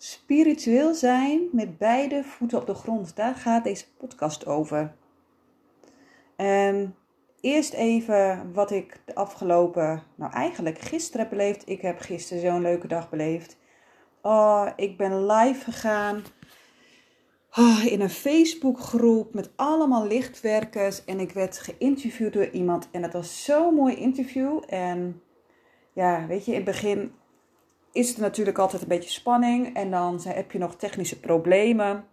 Spiritueel zijn met beide voeten op de grond, daar gaat deze podcast over. En eerst even wat ik de afgelopen, nou eigenlijk gisteren heb beleefd. Ik heb gisteren zo'n leuke dag beleefd. Oh, ik ben live gegaan oh, in een Facebookgroep met allemaal lichtwerkers. En ik werd geïnterviewd door iemand. En dat was zo'n mooi interview. En ja, weet je, in het begin is er natuurlijk altijd een beetje spanning. En dan heb je nog technische problemen.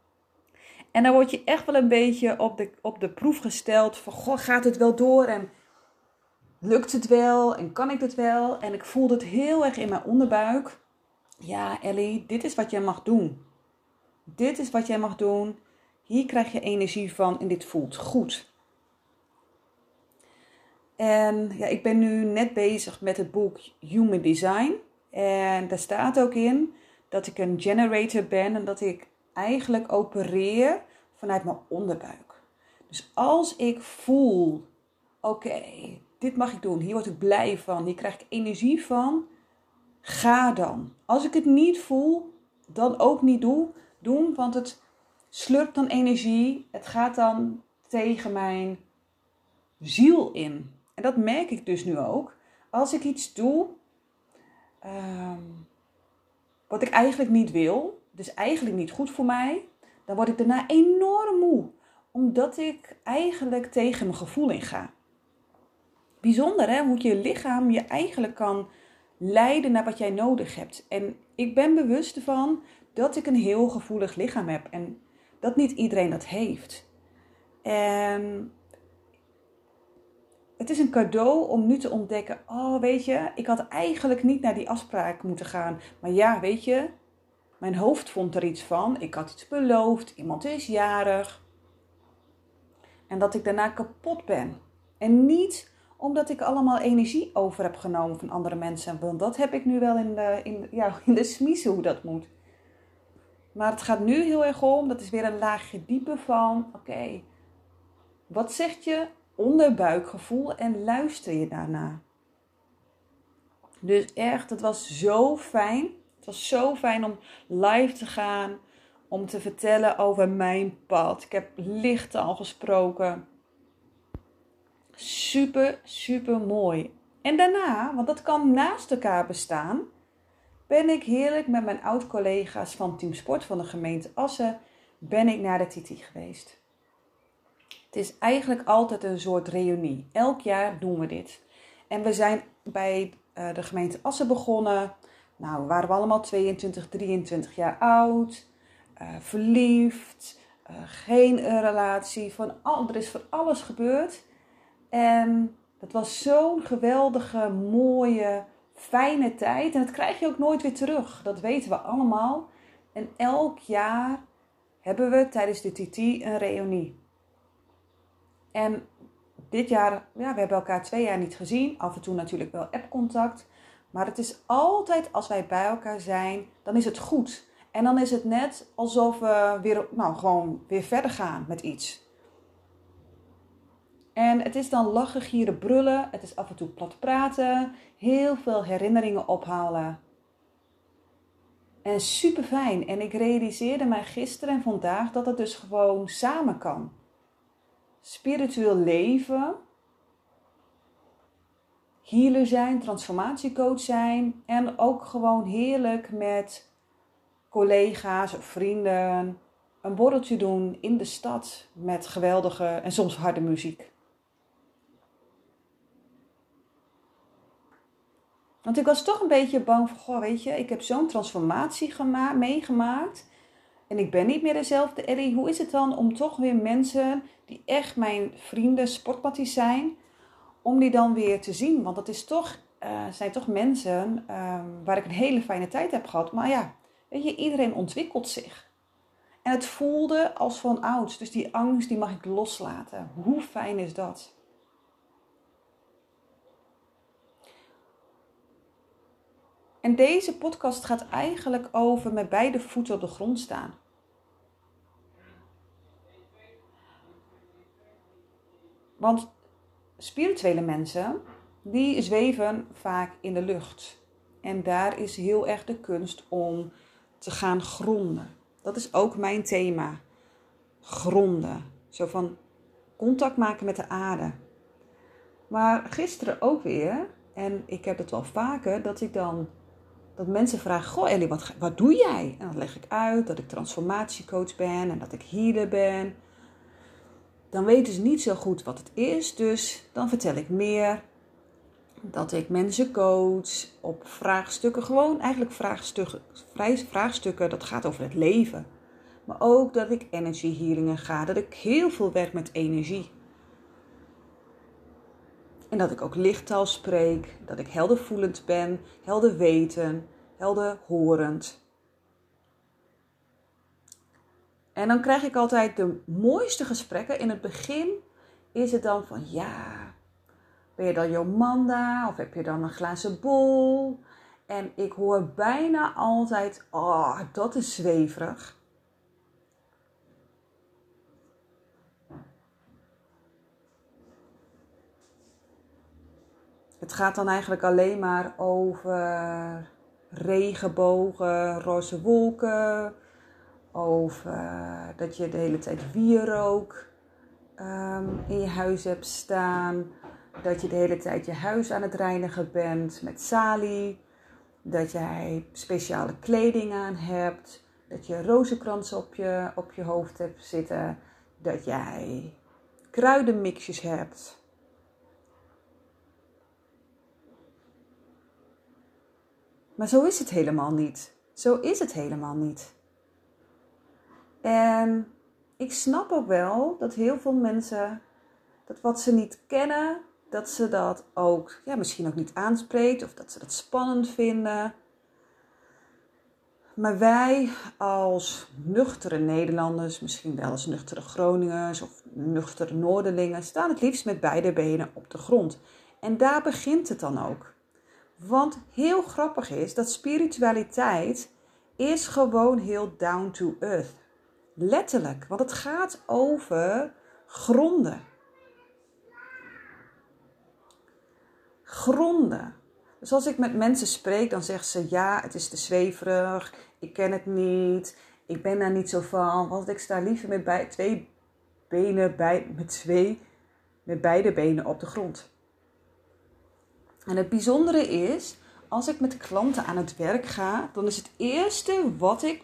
En dan word je echt wel een beetje op de, op de proef gesteld van, goh, gaat het wel door? En lukt het wel? En kan ik het wel? En ik voelde het heel erg in mijn onderbuik. Ja, Ellie, dit is wat jij mag doen. Dit is wat jij mag doen. Hier krijg je energie van en dit voelt goed. En ja, ik ben nu net bezig met het boek Human Design. En daar staat ook in dat ik een generator ben en dat ik eigenlijk opereer vanuit mijn onderbuik. Dus als ik voel, oké, dit mag ik doen, hier word ik blij van, hier krijg ik energie van, ga dan. Als ik het niet voel, dan ook niet doe, doen, want het slurpt dan energie, het gaat dan tegen mijn ziel in. En dat merk ik dus nu ook. Als ik iets doe Ehm, wat ik eigenlijk niet wil, dus eigenlijk niet goed voor mij, dan word ik daarna enorm moe. Omdat ik eigenlijk tegen mijn gevoel inga. Bijzonder hè, hoe je lichaam je eigenlijk kan leiden naar wat jij nodig hebt. En ik ben bewust ervan dat ik een heel gevoelig lichaam heb en dat niet iedereen dat heeft. En het is een cadeau om nu te ontdekken: oh, weet je, ik had eigenlijk niet naar die afspraak moeten gaan. Maar ja, weet je, mijn hoofd vond er iets van. Ik had iets beloofd, iemand is jarig. En dat ik daarna kapot ben. En niet omdat ik allemaal energie over heb genomen van andere mensen. Want dat heb ik nu wel in de, in, ja, in de hoe dat moet. Maar het gaat nu heel erg om, dat is weer een laagje dieper van: oké, wat zegt je onderbuikgevoel en luister je daarna. Dus echt, het was zo fijn. Het was zo fijn om live te gaan, om te vertellen over mijn pad. Ik heb licht al gesproken. Super, super mooi. En daarna, want dat kan naast elkaar bestaan, ben ik heerlijk met mijn oud-collega's van Team Sport van de gemeente Assen, ben ik naar de Titi geweest. Het is eigenlijk altijd een soort reunie. Elk jaar doen we dit. En we zijn bij uh, de gemeente Assen begonnen. Nou, waren we allemaal 22, 23 jaar oud. Uh, verliefd. Uh, geen relatie. Van al, er is van alles gebeurd. En dat was zo'n geweldige, mooie, fijne tijd. En dat krijg je ook nooit weer terug. Dat weten we allemaal. En elk jaar hebben we tijdens de TT een reunie. En dit jaar, ja, we hebben elkaar twee jaar niet gezien. Af en toe natuurlijk wel appcontact. Maar het is altijd als wij bij elkaar zijn, dan is het goed. En dan is het net alsof we weer, nou, gewoon weer verder gaan met iets. En het is dan lachen, gieren, brullen. Het is af en toe plat praten. Heel veel herinneringen ophalen. En super fijn. En ik realiseerde mij gisteren en vandaag dat het dus gewoon samen kan spiritueel leven, healer zijn, transformatiecoach zijn en ook gewoon heerlijk met collega's of vrienden een borreltje doen in de stad met geweldige en soms harde muziek. Want ik was toch een beetje bang van, goh, weet je, ik heb zo'n transformatie meegemaakt. En ik ben niet meer dezelfde Ellie. Hoe is het dan om toch weer mensen die echt mijn vrienden, sportparties zijn, om die dan weer te zien? Want dat is toch, uh, zijn toch mensen ehm, waar ik een hele fijne tijd heb gehad. Maar ja, weet je, iedereen ontwikkelt zich. En het voelde als van ouds. Dus die angst, die mag ik loslaten. Hoe fijn is dat? En deze podcast gaat eigenlijk over met beide voeten op de grond staan. Want spirituele mensen, die zweven vaak in de lucht. En daar is heel erg de kunst om te gaan gronden. Dat is ook mijn thema. Gronden. Zo van contact maken met de aarde. Maar gisteren ook weer, en ik heb het wel vaker, dat ik dan dat mensen vragen: Goh, Ellie, wat, wat doe jij? En dan leg ik uit dat ik transformatiecoach ben en dat ik healer ben. Dan weten ze niet zo goed wat het is, dus dan vertel ik meer dat ik mensen coach op vraagstukken, gewoon eigenlijk vraagstukken, vraagstukken dat gaat over het leven. Maar ook dat ik energy healingen ga, dat ik heel veel werk met energie. En dat ik ook lichttaal spreek, dat ik heldervoelend ben, helder weten, helder horend. En dan krijg ik altijd de mooiste gesprekken. In het begin is het dan van ja, ben je dan Jomanda of heb je dan een glazen bol? En ik hoor bijna altijd, oh, dat is zweverig. Het gaat dan eigenlijk alleen maar over regenbogen, roze wolken, over dat je de hele tijd wierook um, in je huis hebt staan, dat je de hele tijd je huis aan het reinigen bent met salie, dat jij speciale kleding aan hebt, dat je rozenkrans op je, op je hoofd hebt zitten, dat jij kruidenmixjes hebt. Maar zo is het helemaal niet. Zo is het helemaal niet. En ik snap ook wel dat heel veel mensen dat wat ze niet kennen, dat ze dat ook ja, misschien ook niet aanspreekt of dat ze dat spannend vinden. Maar wij als nuchtere Nederlanders, misschien wel als nuchtere Groningers of nuchtere Noorderlingen, staan het liefst met beide benen op de grond. En daar begint het dan ook. Want heel grappig is dat spiritualiteit is gewoon heel down to earth. Letterlijk, want het gaat over gronden. Gronden. Dus als ik met mensen spreek, dan zeggen ze ja, het is te zweverig, ik ken het niet, ik ben daar niet zo van, want ik sta liever met bij, twee benen bij, met twee, met beide benen op de grond. En het bijzondere is, als ik met klanten aan het werk ga, dan is het eerste wat ik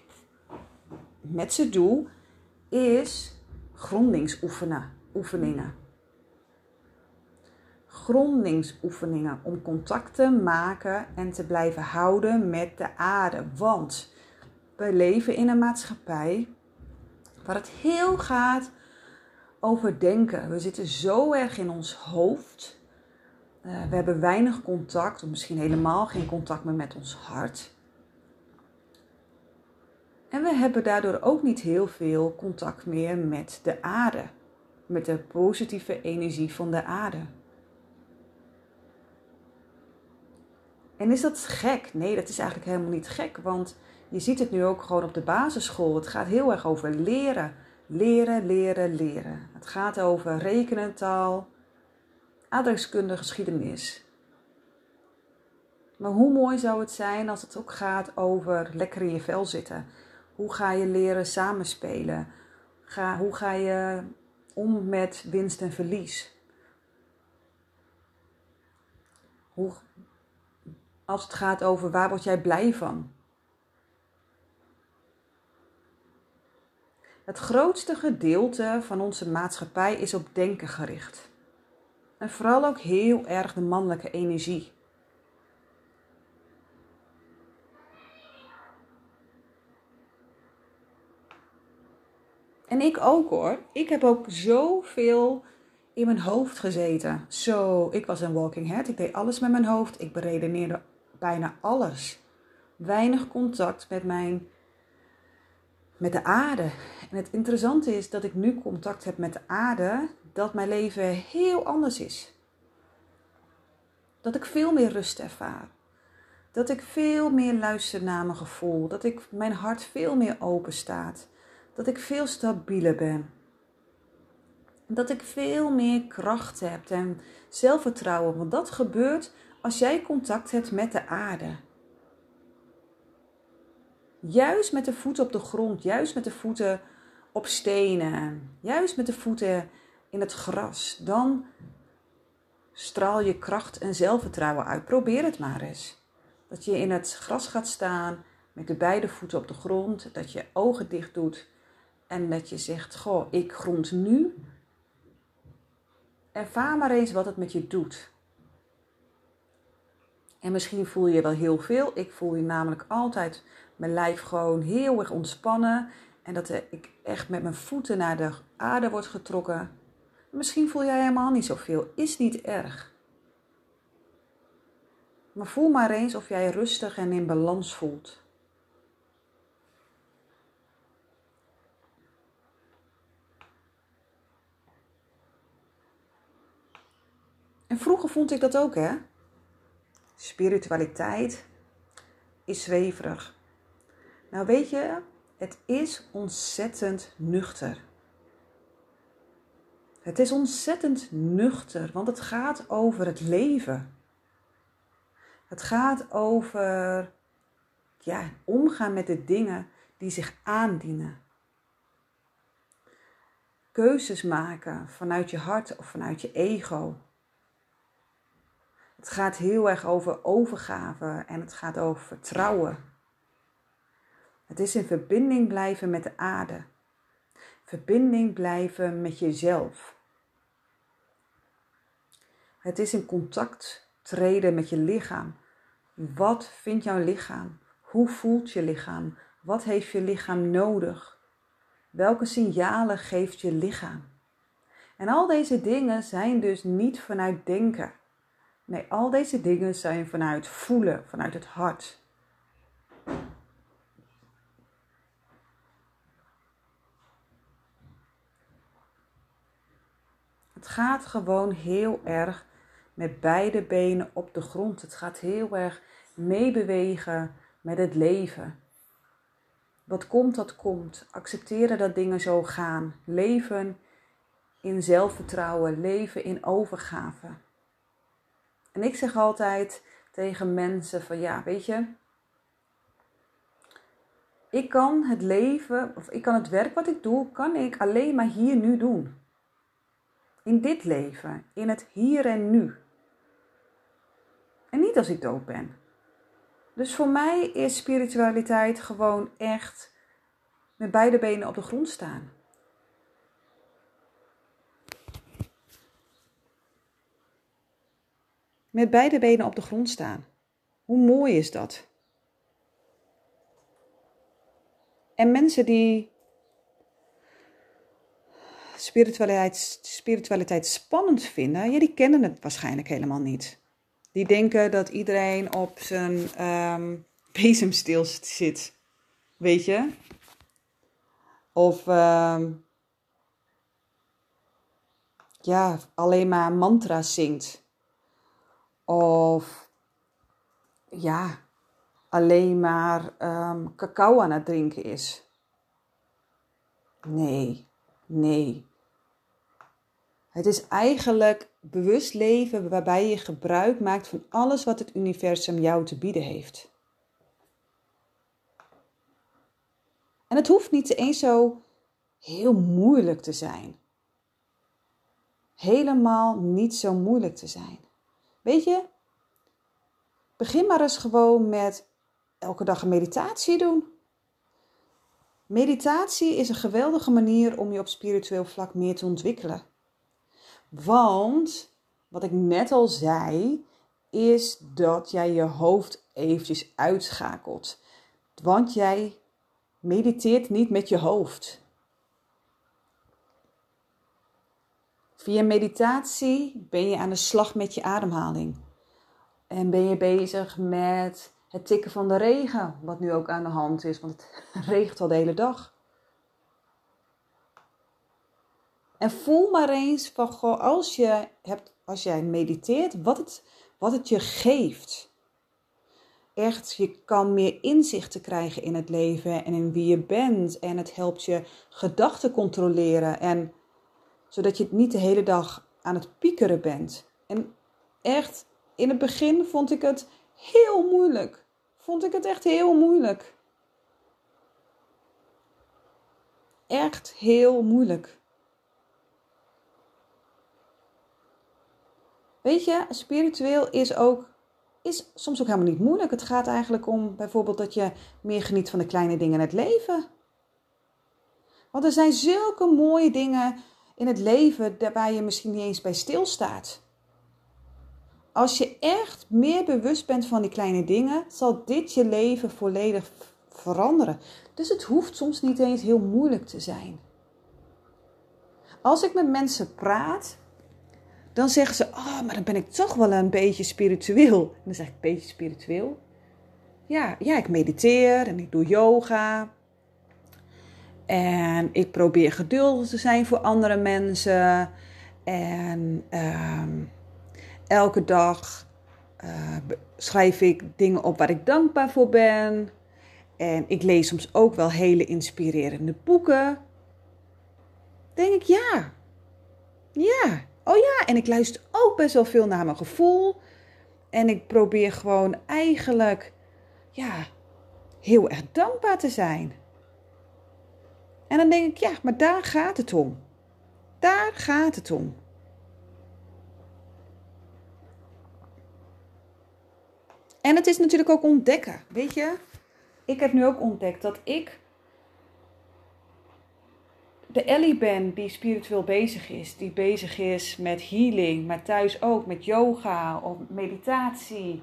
met ze doe, is grondingsoefeningen. Grondingsoefeningen om contact te maken en te blijven houden met de aarde. Want wij leven in een maatschappij waar het heel gaat over denken. We zitten zo erg in ons hoofd uh, we hebben weinig contact, of misschien helemaal geen contact meer met ons hart. En we hebben daardoor ook niet heel veel contact meer met de aarde, met de positieve energie van de aarde. En is dat gek? Nee, dat is eigenlijk helemaal niet gek, want je ziet het nu ook gewoon op de basisschool. Het gaat heel erg over leren. Leren, leren, leren. Het gaat over rekenen, taal, aardrijkskunde geschiedenis. Maar hoe mooi zou het zijn als het ook gaat over lekker in je vel zitten? Hoe ga je leren samenspelen? Ga, hoe ga je om met winst en verlies? Hoe, als het gaat over waar word jij blij van? Het grootste gedeelte van onze maatschappij is op denken gericht. En vooral ook heel erg de mannelijke energie. En ik ook hoor. Ik heb ook zoveel in mijn hoofd gezeten. Zo, ik was een walking head. Ik deed alles met mijn hoofd. Ik beredeneerde bijna alles. Weinig contact met mijn met de aarde. En het interessante is dat ik nu contact heb met de aarde dat mijn leven heel anders is. Dat ik veel meer rust ervaar. Dat ik veel meer luister naar mijn gevoel. Dat ik mijn hart veel meer open staat. Dat ik veel stabieler ben. Dat ik veel meer kracht heb en zelfvertrouwen. Want dat gebeurt als jij contact hebt met de aarde. Juist met de voeten op de grond, juist met de voeten op stenen, juist met de voeten in het gras, dan straal je kracht en zelfvertrouwen uit. Probeer het maar eens. Dat je in het gras gaat staan met de beide voeten op de grond, dat je ogen dicht doet en dat je zegt: Goh, ik grond nu. Ervaar maar eens wat het met je doet. En misschien voel je wel heel veel. Ik voel je namelijk altijd mijn lijf gewoon heel erg ontspannen. En dat ik echt met mijn voeten naar de aarde word getrokken. Misschien voel jij helemaal niet zoveel. Is niet erg. Maar voel maar eens of jij rustig en in balans voelt. En vroeger vond ik dat ook, hè? Spiritualiteit is zweverig. Nou, weet je, het is ontzettend nuchter. Het is ontzettend nuchter, want het gaat over het leven. Het gaat over ja, omgaan met de dingen die zich aandienen. Keuzes maken vanuit je hart of vanuit je ego. Het gaat heel erg over overgave en het gaat over vertrouwen. Het is in verbinding blijven met de aarde. Verbinding blijven met jezelf. Het is in contact treden met je lichaam. Wat vindt jouw lichaam? Hoe voelt je lichaam? Wat heeft je lichaam nodig? Welke signalen geeft je lichaam? En al deze dingen zijn dus niet vanuit denken. Nee, al deze dingen zijn vanuit voelen, vanuit het hart. Het gaat gewoon heel erg met beide benen op de grond. Het gaat heel erg meebewegen met het leven. Wat komt, dat komt. Accepteren dat dingen zo gaan. Leven in zelfvertrouwen, leven in overgave. En ik zeg altijd tegen mensen van ja, weet je, ik kan het leven, of ik kan het werk wat ik doe, kan ik alleen maar hier nu doen. In dit leven, in het hier en nu. En niet als ik dood ben. Dus voor mij is spiritualiteit gewoon echt met beide benen op de grond staan. Met beide benen op de grond staan. Hoe mooi is dat? En mensen die spiritualiteit, spiritualiteit spannend vinden, ja, die kennen het waarschijnlijk helemaal niet. Die denken dat iedereen op zijn um, bezemsteel zit. Weet je? Of um, ja, alleen maar mantra's zingt. Of ja, alleen maar um, cacao aan het drinken is. Nee, nee. Het is eigenlijk bewust leven waarbij je gebruik maakt van alles wat het universum jou te bieden heeft. En het hoeft niet eens zo heel moeilijk te zijn. Helemaal niet zo moeilijk te zijn. Weet je, begin maar eens gewoon met elke dag een meditatie doen. Meditatie is een geweldige manier om je op spiritueel vlak meer te ontwikkelen. Want, wat ik net al zei, is dat jij je hoofd eventjes uitschakelt. Want jij mediteert niet met je hoofd. Via meditatie ben je aan de slag met je ademhaling. En ben je bezig met het tikken van de regen, wat nu ook aan de hand is, want het regent al de hele dag. En voel maar eens van, als, je hebt, als jij mediteert, wat het, wat het je geeft. Echt, je kan meer inzichten krijgen in het leven en in wie je bent. En het helpt je gedachten controleren. En zodat je niet de hele dag aan het piekeren bent. En echt, in het begin vond ik het heel moeilijk. Vond ik het echt heel moeilijk. echt heel moeilijk. Weet je, spiritueel is ook is soms ook helemaal niet moeilijk. Het gaat eigenlijk om bijvoorbeeld dat je meer geniet van de kleine dingen in het leven. Want er zijn zulke mooie dingen in het leven waar je misschien niet eens bij stilstaat. Als je echt meer bewust bent van die kleine dingen, zal dit je leven volledig veranderen. Dus het hoeft soms niet eens heel moeilijk te zijn. Als ik met mensen praat, dan zeggen ze: Oh, maar dan ben ik toch wel een beetje spiritueel. En dan zeg ik: Beetje spiritueel? Ja, ja, ik mediteer en ik doe yoga. En ik probeer geduldig te zijn voor andere mensen. En ehm, elke dag uh, schrijf ik dingen op waar ik dankbaar voor ben. En ik lees soms ook wel hele inspirerende boeken. Denk ik, ja. Ja. Oh ja, en ik luister ook best wel veel naar mijn gevoel. En ik probeer gewoon eigenlijk, ja, heel erg dankbaar te zijn. En dan denk ik, ja, maar daar gaat het om. Daar gaat het om. En het is natuurlijk ook ontdekken. Weet je, ik heb nu ook ontdekt dat ik de Ellie ben die spiritueel bezig is. Die bezig is met healing, maar thuis ook met yoga of meditatie,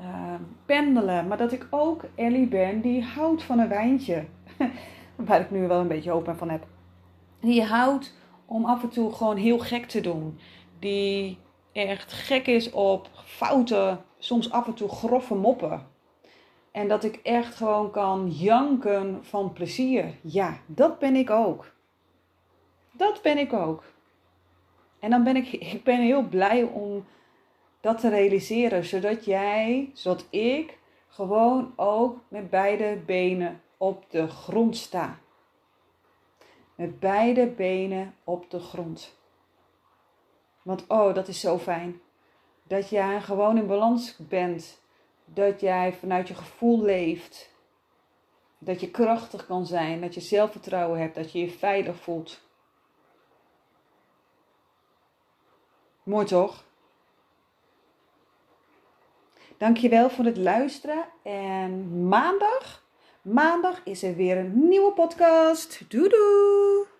uh, pendelen. Maar dat ik ook Ellie ben die houdt van een wijntje. Waar ik nu wel een beetje hoop van heb. Die houdt om af en toe gewoon heel gek te doen. Die echt gek is op fouten, soms af en toe grove moppen. En dat ik echt gewoon kan janken van plezier. Ja, dat ben ik ook. Dat ben ik ook. En dan ben ik, ik ben heel blij om dat te realiseren. Zodat jij, zodat ik gewoon ook met beide benen op de grond sta. Met beide benen op de grond. Want oh, dat is zo fijn. Dat jij gewoon in balans bent. Dat jij vanuit je gevoel leeft. Dat je krachtig kan zijn. Dat je zelfvertrouwen hebt. Dat je je veilig voelt. Mooi toch? Dankjewel voor het luisteren. En maandag, maandag is er weer een nieuwe podcast. Doei doei!